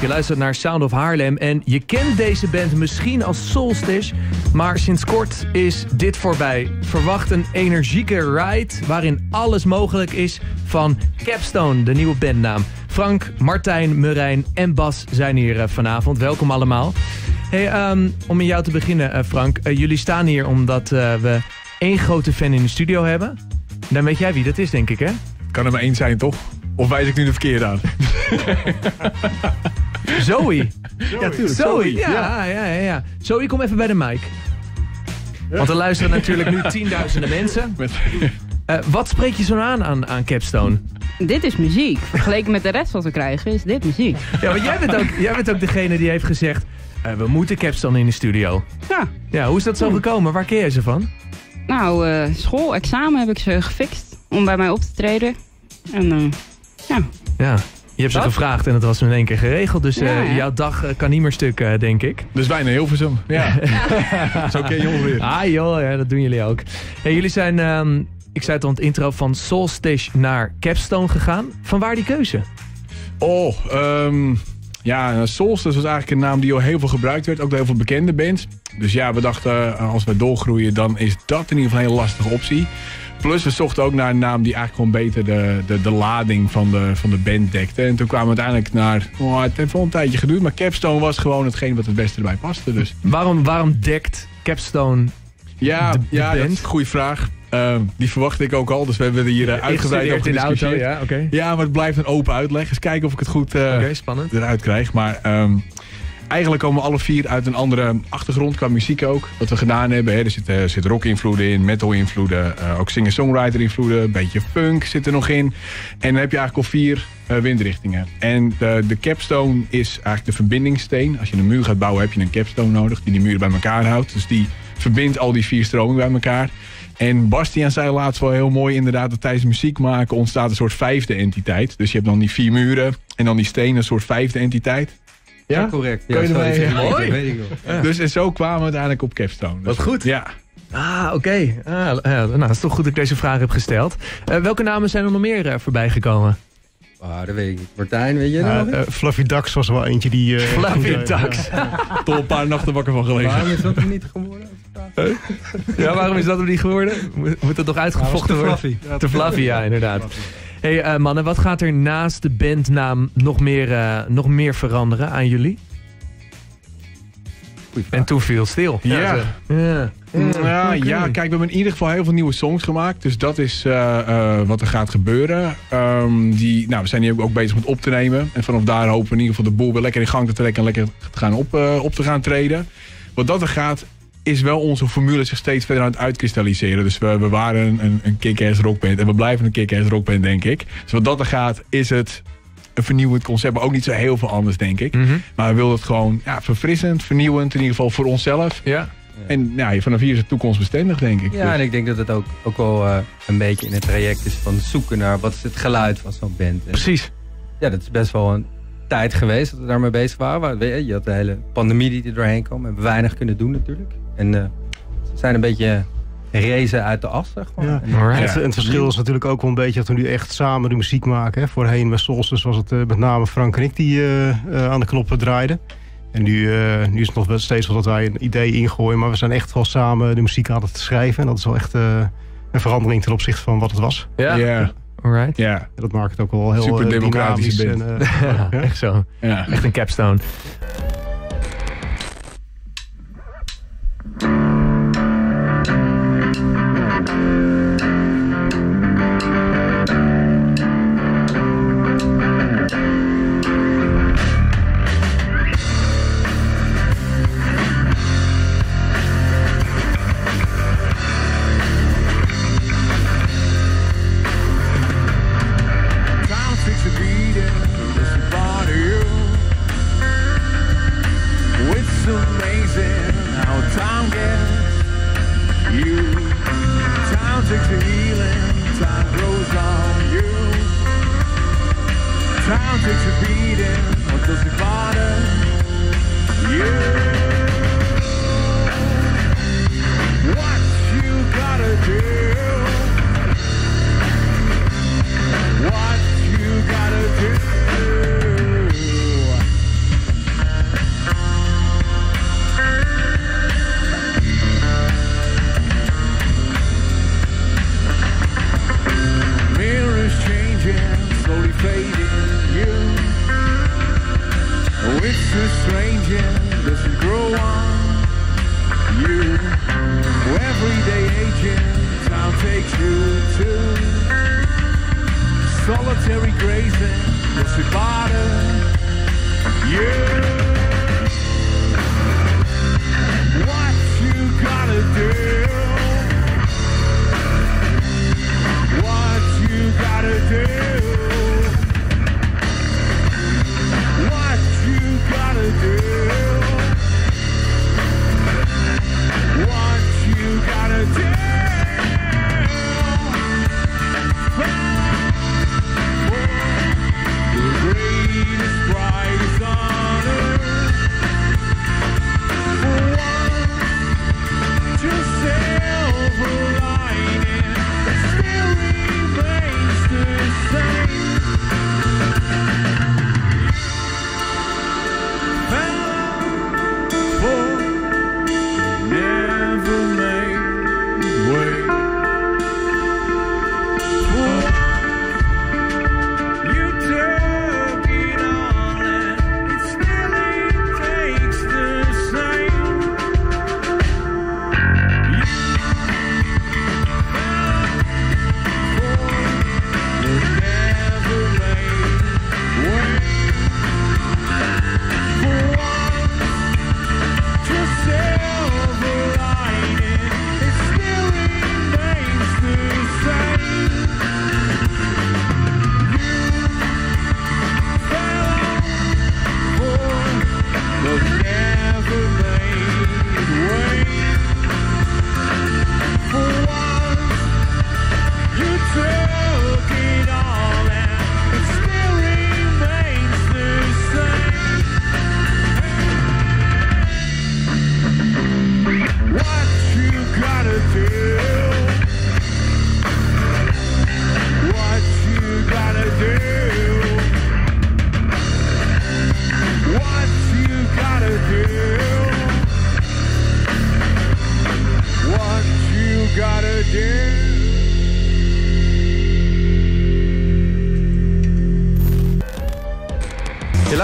Je luistert naar Sound of Haarlem en je kent deze band misschien als Solstice, maar sinds kort is dit voorbij. Verwacht een energieke ride waarin alles mogelijk is van Capstone, de nieuwe bandnaam. Frank, Martijn, Murijn en Bas zijn hier eh, vanavond. Welkom allemaal. Hey, ehm, om met jou te beginnen, eh, Frank. Eh, jullie staan hier omdat we één grote fan in de studio hebben. Dan weet jij wie dat is, denk ik, hè? Kan er maar één zijn, toch? Of wijs ik nu de verkeerde aan? Zoe. Ja, tuurlijk. Zoe, ja, ja, ja, ja. Zoe, kom even bij de mic. Want er luisteren natuurlijk nu tienduizenden mensen. Eh, wat spreek je zo aan, aan aan Capstone? Dit is muziek. Vergeleken met de rest wat we krijgen, is dit muziek. Ja, want jij bent ook, jij bent ook degene die heeft gezegd... eh, we moeten Capstone in de studio. Ja, Ja, hoe is dat zo gekomen? Waar ken jij ze van? nou, eh, school, examen heb ik ze gefixt om bij mij op te treden. En eh, ja, Ja, je hebt ze gevraagd en het was in één keer geregeld. Dus eh, Ja, ja. jouw dag eh, kan niet meer stuk, eh, denk ik. dus wij naar Hilversum. Ja. Zo ken je ons weer. Ah joh, ja, dat doen jullie ook. Hey, jullie zijn, ehm, ik zei het al in het intro, van Soulstish naar Capstone gegaan. Van waar die keuze? Oh, ehm, ja, Solstice was eigenlijk een naam die al heel veel gebruikt werd. Ook door heel veel bekende bands. Dus ja, we dachten, als we doorgroeien, dan is dat in ieder geval een hele lastige optie. Plus, we zochten ook naar een naam die eigenlijk gewoon beter de, de, de lading van de, van de band dekte. En toen kwamen we uiteindelijk naar, oh, het heeft wel een tijdje geduurd, maar Capstone was gewoon hetgeen wat het beste erbij paste. Dus Waarom, waarom dekt Capstone... ja, De- de ja dat is een goede vraag. Ehm, die verwacht ik ook al, dus we hebben er hier uh, uitgebreid over in de auto? Ja, oké. Ja, maar het blijft een open uitleg. Eens kijken of ik het goed eh, spannend. eruit krijg. Maar ehm, eigenlijk komen alle vier uit een andere achtergrond qua muziek ook. Wat we gedaan hebben. Hè. Er zitten er zit rock-invloeden in, metal-invloeden, eh, ook singer-songwriter-invloeden. Een beetje funk zit er nog in. En dan heb je eigenlijk al vier eh, windrichtingen. En de, de capstone is eigenlijk de verbindingssteen. Als je een muur gaat bouwen heb je een capstone nodig die die muren bij elkaar houdt. Dus die verbindt al die vier stromingen bij elkaar. En Bastiaan zei laatst wel heel mooi inderdaad dat tijdens muziek maken ontstaat een soort vijfde entiteit. Dus je hebt dan die vier muren en dan die steen, een soort vijfde entiteit. Ja, correct. Erbij- vergeten, Mooi. weet ik wel. Dus en zo kwamen we uiteindelijk op Capstone. Dus, Wat goed. Ja. Ah, oké. Ah, ja, nou, het is toch goed dat ik deze vraag heb gesteld. Eh, welke namen zijn er nog meer eh, voorbij gekomen? Ah, dat weet ik niet. Martijn, weet je dat Ja, nog? eh, Fluffy Dax was er wel eentje die... eh, Fluffy Ducks. Toch een paar nachten wakker van gelegen. Waarom is dat er niet geworden? Ja, waarom is dat er niet geworden? Moet, moet dat nog uitgevochten worden? Te fluffy, ja, inderdaad. Hey, eh, mannen, wat gaat er naast de bandnaam nog meer, eh, nog meer veranderen aan jullie? En toen viel stil. Ja. ja. Ja, ja, kijk, we hebben in ieder geval heel veel nieuwe songs gemaakt. Dus dat is eh, eh, wat er gaat gebeuren. Ehm, die, nou, we zijn hier ook bezig met op te nemen. En vanaf daar hopen we in ieder geval de boel weer lekker in gang te trekken. En lekker te gaan op, eh, op te gaan treden. Wat dat er gaat, is wel onze formule zich steeds verder aan het uitkristalliseren. Dus we, we waren een, een kick-ass rockband. En we blijven een kick-ass rockband, denk ik. Dus wat dat er gaat, is het een vernieuwend concept. Maar ook niet zo heel veel anders, denk ik. Mhm. Maar we willen het gewoon ja, verfrissend, vernieuwend. In ieder geval voor onszelf. Ja. En ja, vanaf hier is het toekomstbestendig, denk ik. Ja, Dus- en ik denk dat het ook, ook wel eh, een beetje in het traject is van zoeken naar wat is het geluid van zo'n band. En Precies. ja, dat is best wel een tijd geweest dat we daarmee bezig waren. Maar, weet je, je had de hele pandemie die er doorheen kwam. We hebben weinig kunnen doen natuurlijk. En eh, we zijn een beetje rezen uit de as, zeg maar. Ja. En. En het, verschil is natuurlijk ook wel een beetje dat we nu echt samen de muziek maken. Hè. Voorheen bij Solstice was het eh, met name Frank en ik die eh, eh, aan de knoppen draaiden. En nu, eh, nu is het nog wel steeds wel dat wij een idee ingooien. Maar we zijn echt wel samen de muziek aan het schrijven. En dat is wel echt eh, een verandering ten opzichte van wat het was. Ja. Alright. ja, En dat maakt het ook wel heel Super eh, dynamisch. band. En, eh, Ja, ja. echt zo. ja. Echt een capstone.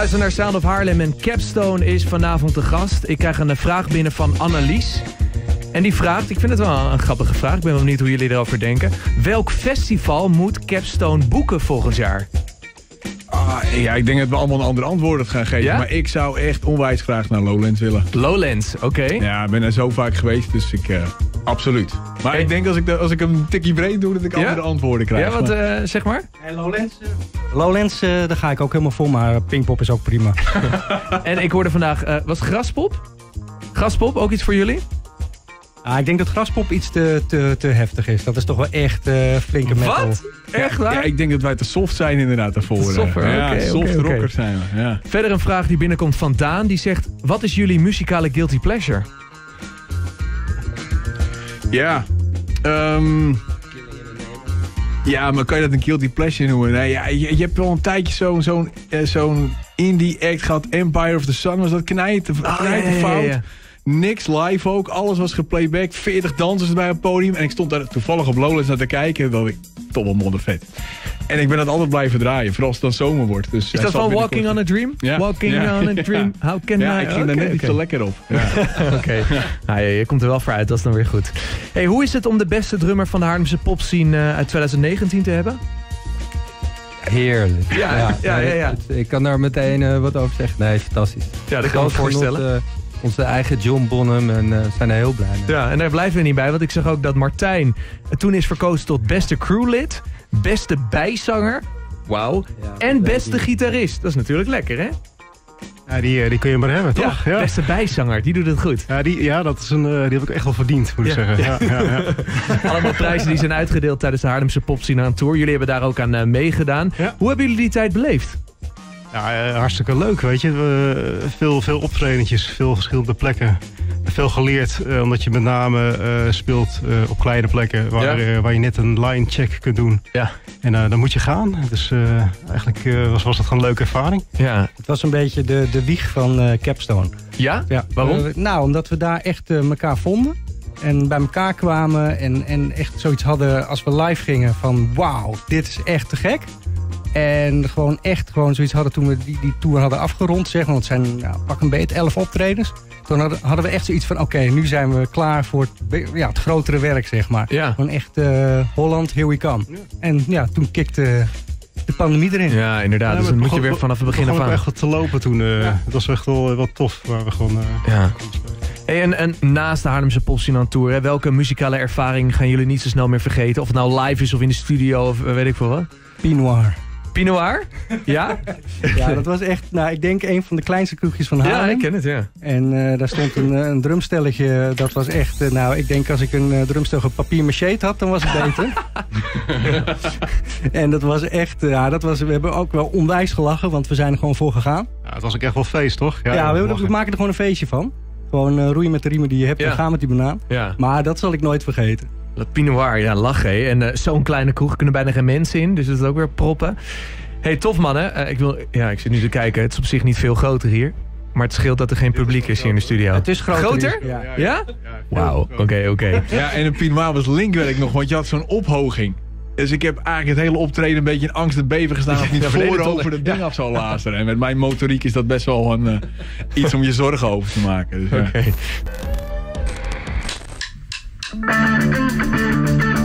Je luistert naar Sound of Haarlem en Capstone is vanavond de gast. Ik krijg een vraag binnen van Annelies. En die vraagt, ik vind het wel een grappige vraag, ik ben wel benieuwd hoe jullie erover denken. Welk festival moet Capstone boeken volgend jaar? Ah, ja, ik denk dat we allemaal een ander antwoord gaan geven. Ja? Maar ik zou echt onwijs graag naar Lowlands willen. Lowlands, oké. Ja, ik ben er zo vaak geweest, dus ik... eh, absoluut. Maar ik denk als ik, als ik een tikkie breed doe, dat ik Ja? andere antwoorden krijg. Ja, wat Maar- eh, zeg maar? En Lowlands? Lowlands, eh, daar ga ik ook helemaal voor, maar Pinkpop is ook prima. En ik hoorde vandaag, eh, was Graspop? Graspop, ook iets voor jullie? Ah, ik denk dat Graspop iets te, te, te heftig is. Dat is toch wel echt eh, flinke metal. Wat? Echt waar? Ja, ik denk dat wij te soft zijn inderdaad daarvoor. Ja, soft oké, oké. rockers zijn we. Ja. Verder een vraag die binnenkomt van Daan. Die zegt, wat is jullie muzikale guilty pleasure? Ja. ehm, ja, maar kan je dat een guilty pleasure noemen? Nee, ja, je, je hebt wel een tijdje zo'n zo'n eh, zo'n indie act gehad. Empire of the Sun was dat knijten, knijten fout. Ja, ja. Niks live ook. Alles was geplayback. 40 dansers bij een podium. En ik stond daar toevallig op Lowlands naar te kijken. Dat ik toch wel moddervet. En ik ben dat altijd blijven draaien. Vooral als het dan zomer wordt. Dus Is dat van Walking on a Dream? Ja. Walking Ja. on a Dream. How can Ja, I... ik ging daar Oké, net iets oké. te lekker op. Ja. Oké, nou, je, je komt er wel voor uit, dat is dan weer goed. Hey, hoe is het om de beste drummer van de Haarlemse popscene eh, uit 2019 te hebben? Heerlijk. Ja, ja, ja, ja. ik kan daar meteen eh, wat over zeggen. Nee, fantastisch. Ja, dat kan ik me genot, voorstellen. eh, onze eigen John Bonham en eh, we zijn er heel blij mee. Ja, en daar blijven we niet bij, want ik zag ook dat Martijn toen is verkozen tot beste crewlid, beste bijzanger, wauw, Ja, en beste die- gitarist. Dat is natuurlijk lekker, hè? Ja, die, eh, die kun je maar hebben, toch? Ja, beste bijzanger, die doet het goed. Ja, die, ja dat is een, eh, die heb ik echt wel verdiend, moet ik Ja. zeggen. Ja, ja, ja. Allemaal prijzen die zijn uitgedeeld tijdens de Haarlemse popscene aan tour. Jullie hebben daar ook aan eh, meegedaan. Hoe hebben jullie die tijd beleefd? Ja, eh, hartstikke leuk, weet je. We, eh, veel, veel optredentjes, veel verschillende plekken. Veel geleerd, eh, omdat je met name eh, speelt eh, op kleine plekken... Waar, Ja. eh, waar je net een line check kunt doen. Ja. En eh, dan moet je gaan. Dus eh, eigenlijk was, was dat gewoon een leuke ervaring. Ja. Het was een beetje de, de wieg van eh, Capstone. Ja? Ja. Waarom? Nou, omdat we daar echt eh, elkaar vonden. En bij elkaar kwamen en, en echt zoiets hadden als we live gingen van... Wauw, dit is echt te gek. En gewoon echt gewoon zoiets hadden toen we die, die tour hadden afgerond. Zeg, want het zijn nou, pak een beetje elf optredens. Toen hadden, hadden we echt zoiets van, oké, nu zijn we klaar voor het, ja, het grotere werk, zeg maar. Ja. Gewoon echt eh, Holland, here we come. En ja, toen kikte de pandemie erin. Ja, inderdaad. Ja, dus dan moet je weer vanaf het begin af aan. echt wat te lopen toen. eh Het was echt wel, wel tof. Waar we gewoon, eh, Ja. Hey, en, en naast de Haarlemse Popscene Tour, hè, welke muzikale ervaring gaan jullie niet zo snel meer vergeten? Of het nou live is of in de studio of eh, weet ik veel wat. Pinoir. Pinoir? Ja? Ja, dat was echt, nou, ik denk een van de kleinste kroegjes van Haarlem. ja, ik ken het, ja. En eh, daar stond een, eh, een drumstelletje. Dat was echt, eh, nou, ik denk als ik een eh, drumstel op papier maché had, dan was het beter. en dat was echt, ja, dat was, we hebben ook wel onwijs gelachen, want we zijn er gewoon voor gegaan. ja, het was ook echt wel feest, toch? Ja, we, hebben- we lachen. maken er gewoon een feestje van. Gewoon eh, roeien met de riemen die je hebt Ja. en gaan met die banaan. ja. Maar dat zal ik nooit vergeten. Dat Pinoir, ja, lachen. hè. En eh, zo'n kleine kroeg kunnen bijna geen mensen in, dus dat is ook weer proppen. hey, tof mannen. Eh, ik, wil, ja, ik zit nu te kijken. Het is op zich niet veel groter hier. Maar het scheelt dat er geen publiek is hier in de studio. Het is groter. Groter? Ja. Ja? Wauw, oké, oké. Ja, en een Pinoir was linkwerk nog, want je had zo'n ophoging. Dus ik heb eigenlijk het hele optreden een beetje in angst en beven gestaan... of niet Ja, voor de hele voorover het ding af zou lazeren. En met mijn motoriek is dat best wel een, eh, iets om je zorgen over te maken. Dus, ja. Thank you.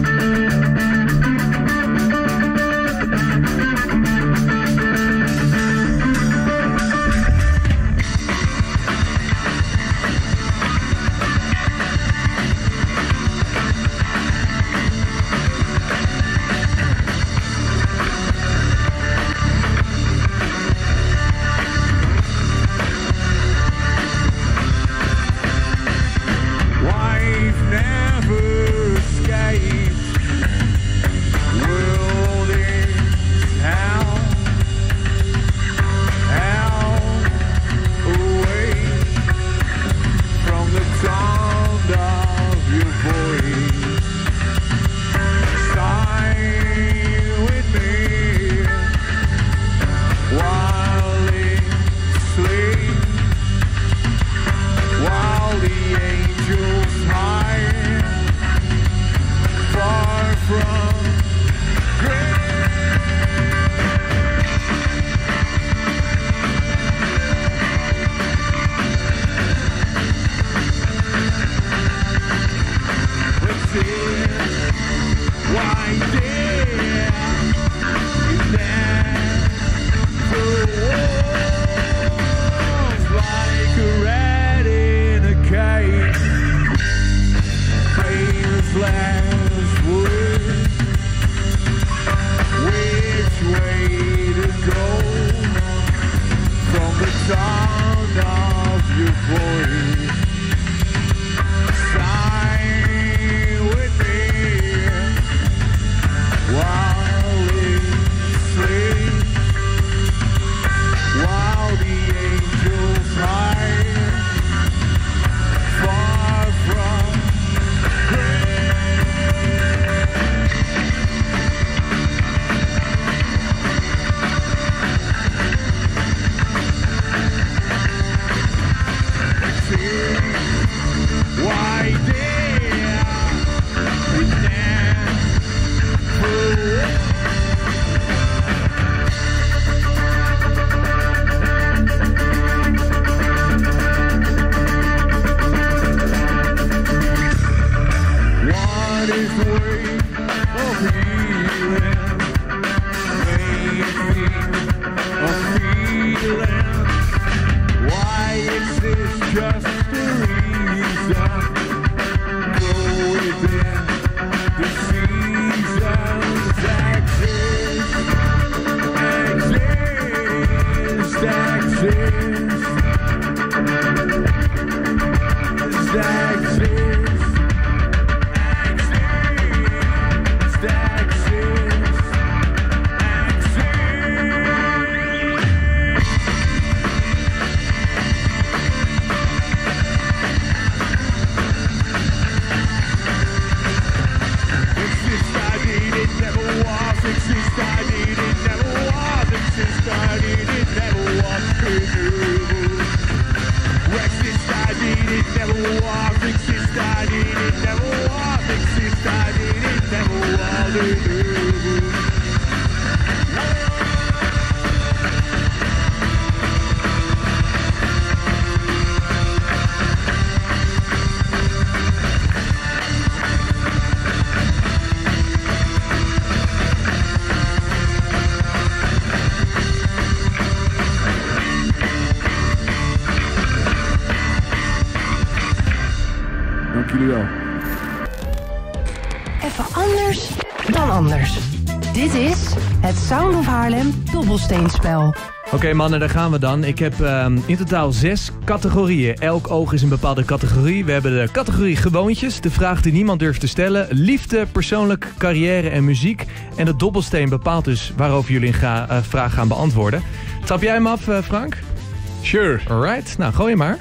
that is way. Haarlem dobbelsteenspel. Oké mannen, daar gaan we dan. Ik heb ehm, in totaal zes categorieën. Elk oog is een bepaalde categorie. We hebben de categorie gewoontjes, de vraag die niemand durft te stellen. Liefde, persoonlijk, carrière en muziek. En de dobbelsteen bepaalt dus waarover jullie een ga- eh, vraag gaan beantwoorden. Trap jij hem af, eh, Frank? Sure. Alright, nou gooi je maar.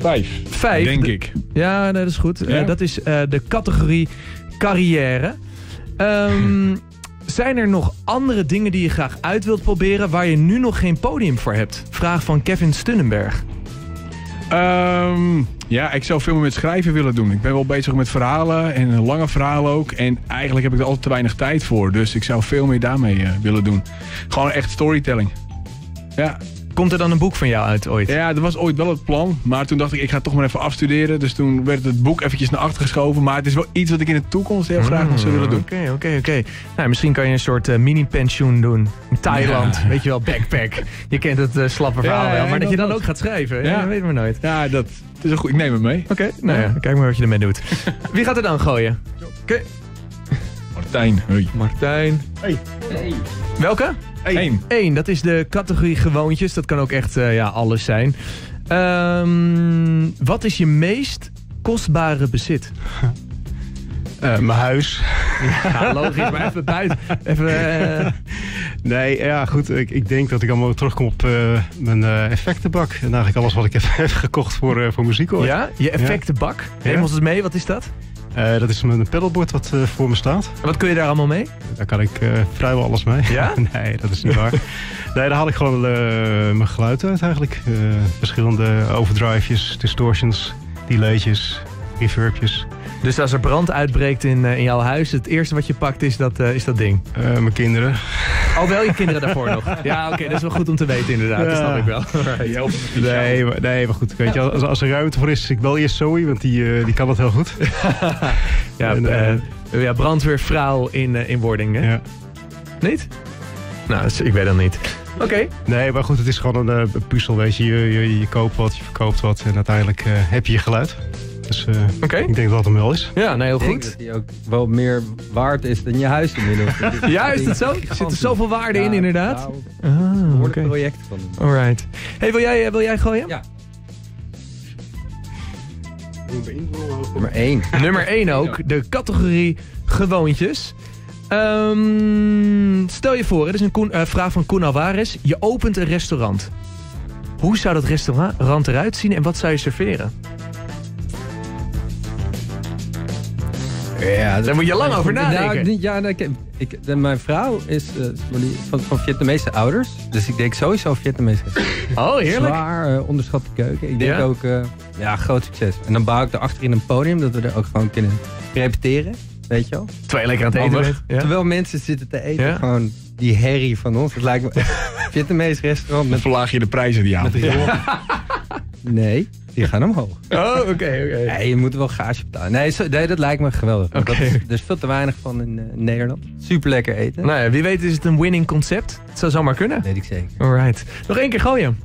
Vijf. Vijf. Denk De- ik. Ja, nee, dat is goed. Ja? Eh, dat is eh, de categorie carrière. Ehm, zijn er nog andere dingen die je graag uit wilt proberen... waar je nu nog geen podium voor hebt? Vraag van Kevin Stunnenberg. Ehm, ja, ik zou veel meer met schrijven willen doen. Ik ben wel bezig met verhalen en lange verhalen ook. En eigenlijk heb ik er altijd te weinig tijd voor. Dus ik zou veel meer daarmee eh, willen doen. Gewoon echt storytelling. Ja. Komt er dan een boek van jou uit ooit? ja, dat was ooit wel het plan. Maar toen dacht ik, ik ga toch maar even afstuderen. Dus toen werd het boek eventjes naar achter geschoven. Maar het is wel iets wat ik in de toekomst heel graag nog zou willen doen. Oké, oké, oké. Nou, misschien kan je een soort eh, mini-pensioen doen. In Thailand, Ja. weet je wel, backpack. Je kent het eh, slappe verhaal Ja, wel. Maar dat je dan dat- ook gaat schrijven, ja. Ja. dat weten we nooit. Ja, dat is een goed. Ik neem het mee. Oké, nou ja, kijk maar wat je ermee doet. Wie gaat er dan gooien? Oké, Martijn. Hoi. Martijn. Hey. Welke? Eén. Eén, dat is de categorie gewoontjes. Dat kan ook echt eh, ja, alles zijn. Ehm, wat is je meest kostbare bezit? Eh, mijn huis. Ja, logisch, maar even buiten. Even, eh, Nee, ja goed. Ik, ik denk dat ik allemaal terugkom op mijn effectenbak. En eigenlijk alles wat ik heb, gekocht voor, voor muziek hoor. ja, je effectenbak. Neem Ja. ons eens mee, wat is dat? Eh, dat is mijn pedalboard wat eh, voor me staat. En Wat kun je daar allemaal mee? Daar kan ik eh, vrijwel alles mee. Ja? nee, dat is niet waar. nee, daar haal ik gewoon mijn geluid uit eigenlijk. Verschillende overdrivejes, distortions, delaytjes, reverbjes. Dus als er brand uitbreekt in, eh, in jouw huis, het eerste wat je pakt is dat, eh, is dat ding. Eh, mijn kinderen. Oh, wel je kinderen daarvoor nog. Ja, oké, dat is wel goed om te weten inderdaad. Dat snap ik wel. Nee, maar, nee, maar goed. Weet je, als, als er ruimte voor is, ik bel eerst Zoe, want die, die kan het heel goed. Ja, En, ja brandweervrouw in, in wording, hè? Ja. Niet? Nou, dat ik weet dat niet. Oké. Nee, maar goed, het is gewoon een puzzel, weet je. Je, je. je koopt wat, je verkoopt wat en uiteindelijk heb je je geluid. Dus eh, Oké. ik denk dat dat hem wel is. Ja, nee, heel Ik denk goed. dat die ook wel meer waard is dan je huis inmiddels. Ja, is dat zo? Er zit er zoveel waarde in, inderdaad. Een Ah, behoorlijk oké. project van hem. Alright. Hey, wil jij, eh, wil jij gooien? Ja. Nummer 1. Nummer 1 ook, de categorie gewoontjes. Ehm, stel je voor, het is een Koen- eh, vraag van Koen Alvarez. Je opent een restaurant. Hoe zou dat restaurant eruit zien en wat zou je serveren? Ja, Daar moet je lang over nadenken. Nou, niet- ja, nou, ik, ik, de- mijn vrouw is eh, van, van Vietnamese ouders. Dus ik denk sowieso Vietnamese Oh, heerlijk. Zwaar eh, onderschatte keuken. Ik denk Ja? ook, eh, ja, groot succes. En dan bouw ik erachter in een podium, dat we er ook gewoon kunnen repeteren. Weet je wel? Terwijl je lekker aan het eten bent. Ja. Terwijl mensen zitten te eten, Ja? gewoon die herrie van ons. Het lijkt me Vietnamese restaurant Dan met... verlaag je de prijzen die avond. Nee, die gaan omhoog. Oh, oké, oké. Nee, je moet wel gage betalen. Nee, zo- nee dat lijkt me geweldig. Oké. dat is- er is veel te weinig van in eh, Nederland. Super lekker eten. Nou ja, wie weet is het een winning concept. Het zou zomaar kunnen. weet ik zeker. Alright. Nog één keer gooien.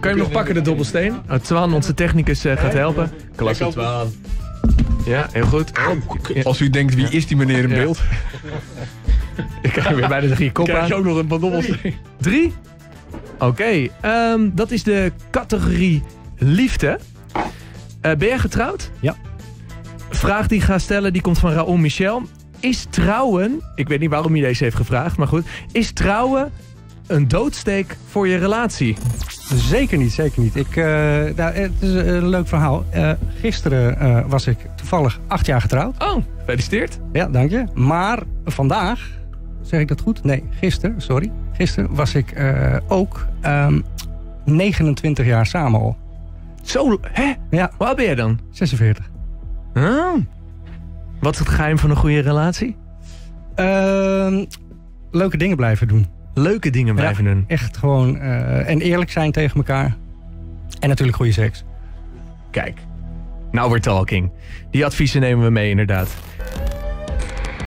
Kan je hem nog pakken, de dobbelsteen? Oh, Twan, onze technicus, eh, gaat helpen. Klasse, Twan. Ja, heel goed. Als u denkt, wie is die meneer in Ja. beeld? Ik krijg weer bij de drie kop Krijg je ook nog een dobbelsteen. Drie? Oké, ehm, dat is de categorie liefde. Eh, ben jij getrouwd? Ja. Vraag die ik ga stellen, die komt van Raoul Michel. Is trouwen, ik weet niet waarom hij deze heeft gevraagd, maar goed. Is trouwen een doodsteek voor je relatie? Zeker niet, zeker niet. Ik, nou, het is een leuk verhaal. Gisteren was ik toevallig acht jaar getrouwd. Oh, gefeliciteerd. Ja, dank je. Maar vandaag, zeg ik dat goed? Nee, gisteren, sorry. Gisteren was ik ook ehm, 29 jaar samen al. Zo, hè? Ja, Hoe oud ben jij dan? 46. Oh. Wat is het geheim van een goede relatie? Ehm, leuke dingen blijven doen. Leuke dingen blijven doen. Echt gewoon eh, en eerlijk zijn tegen elkaar. En natuurlijk goede seks. Kijk, now we're talking. Die adviezen nemen we mee inderdaad.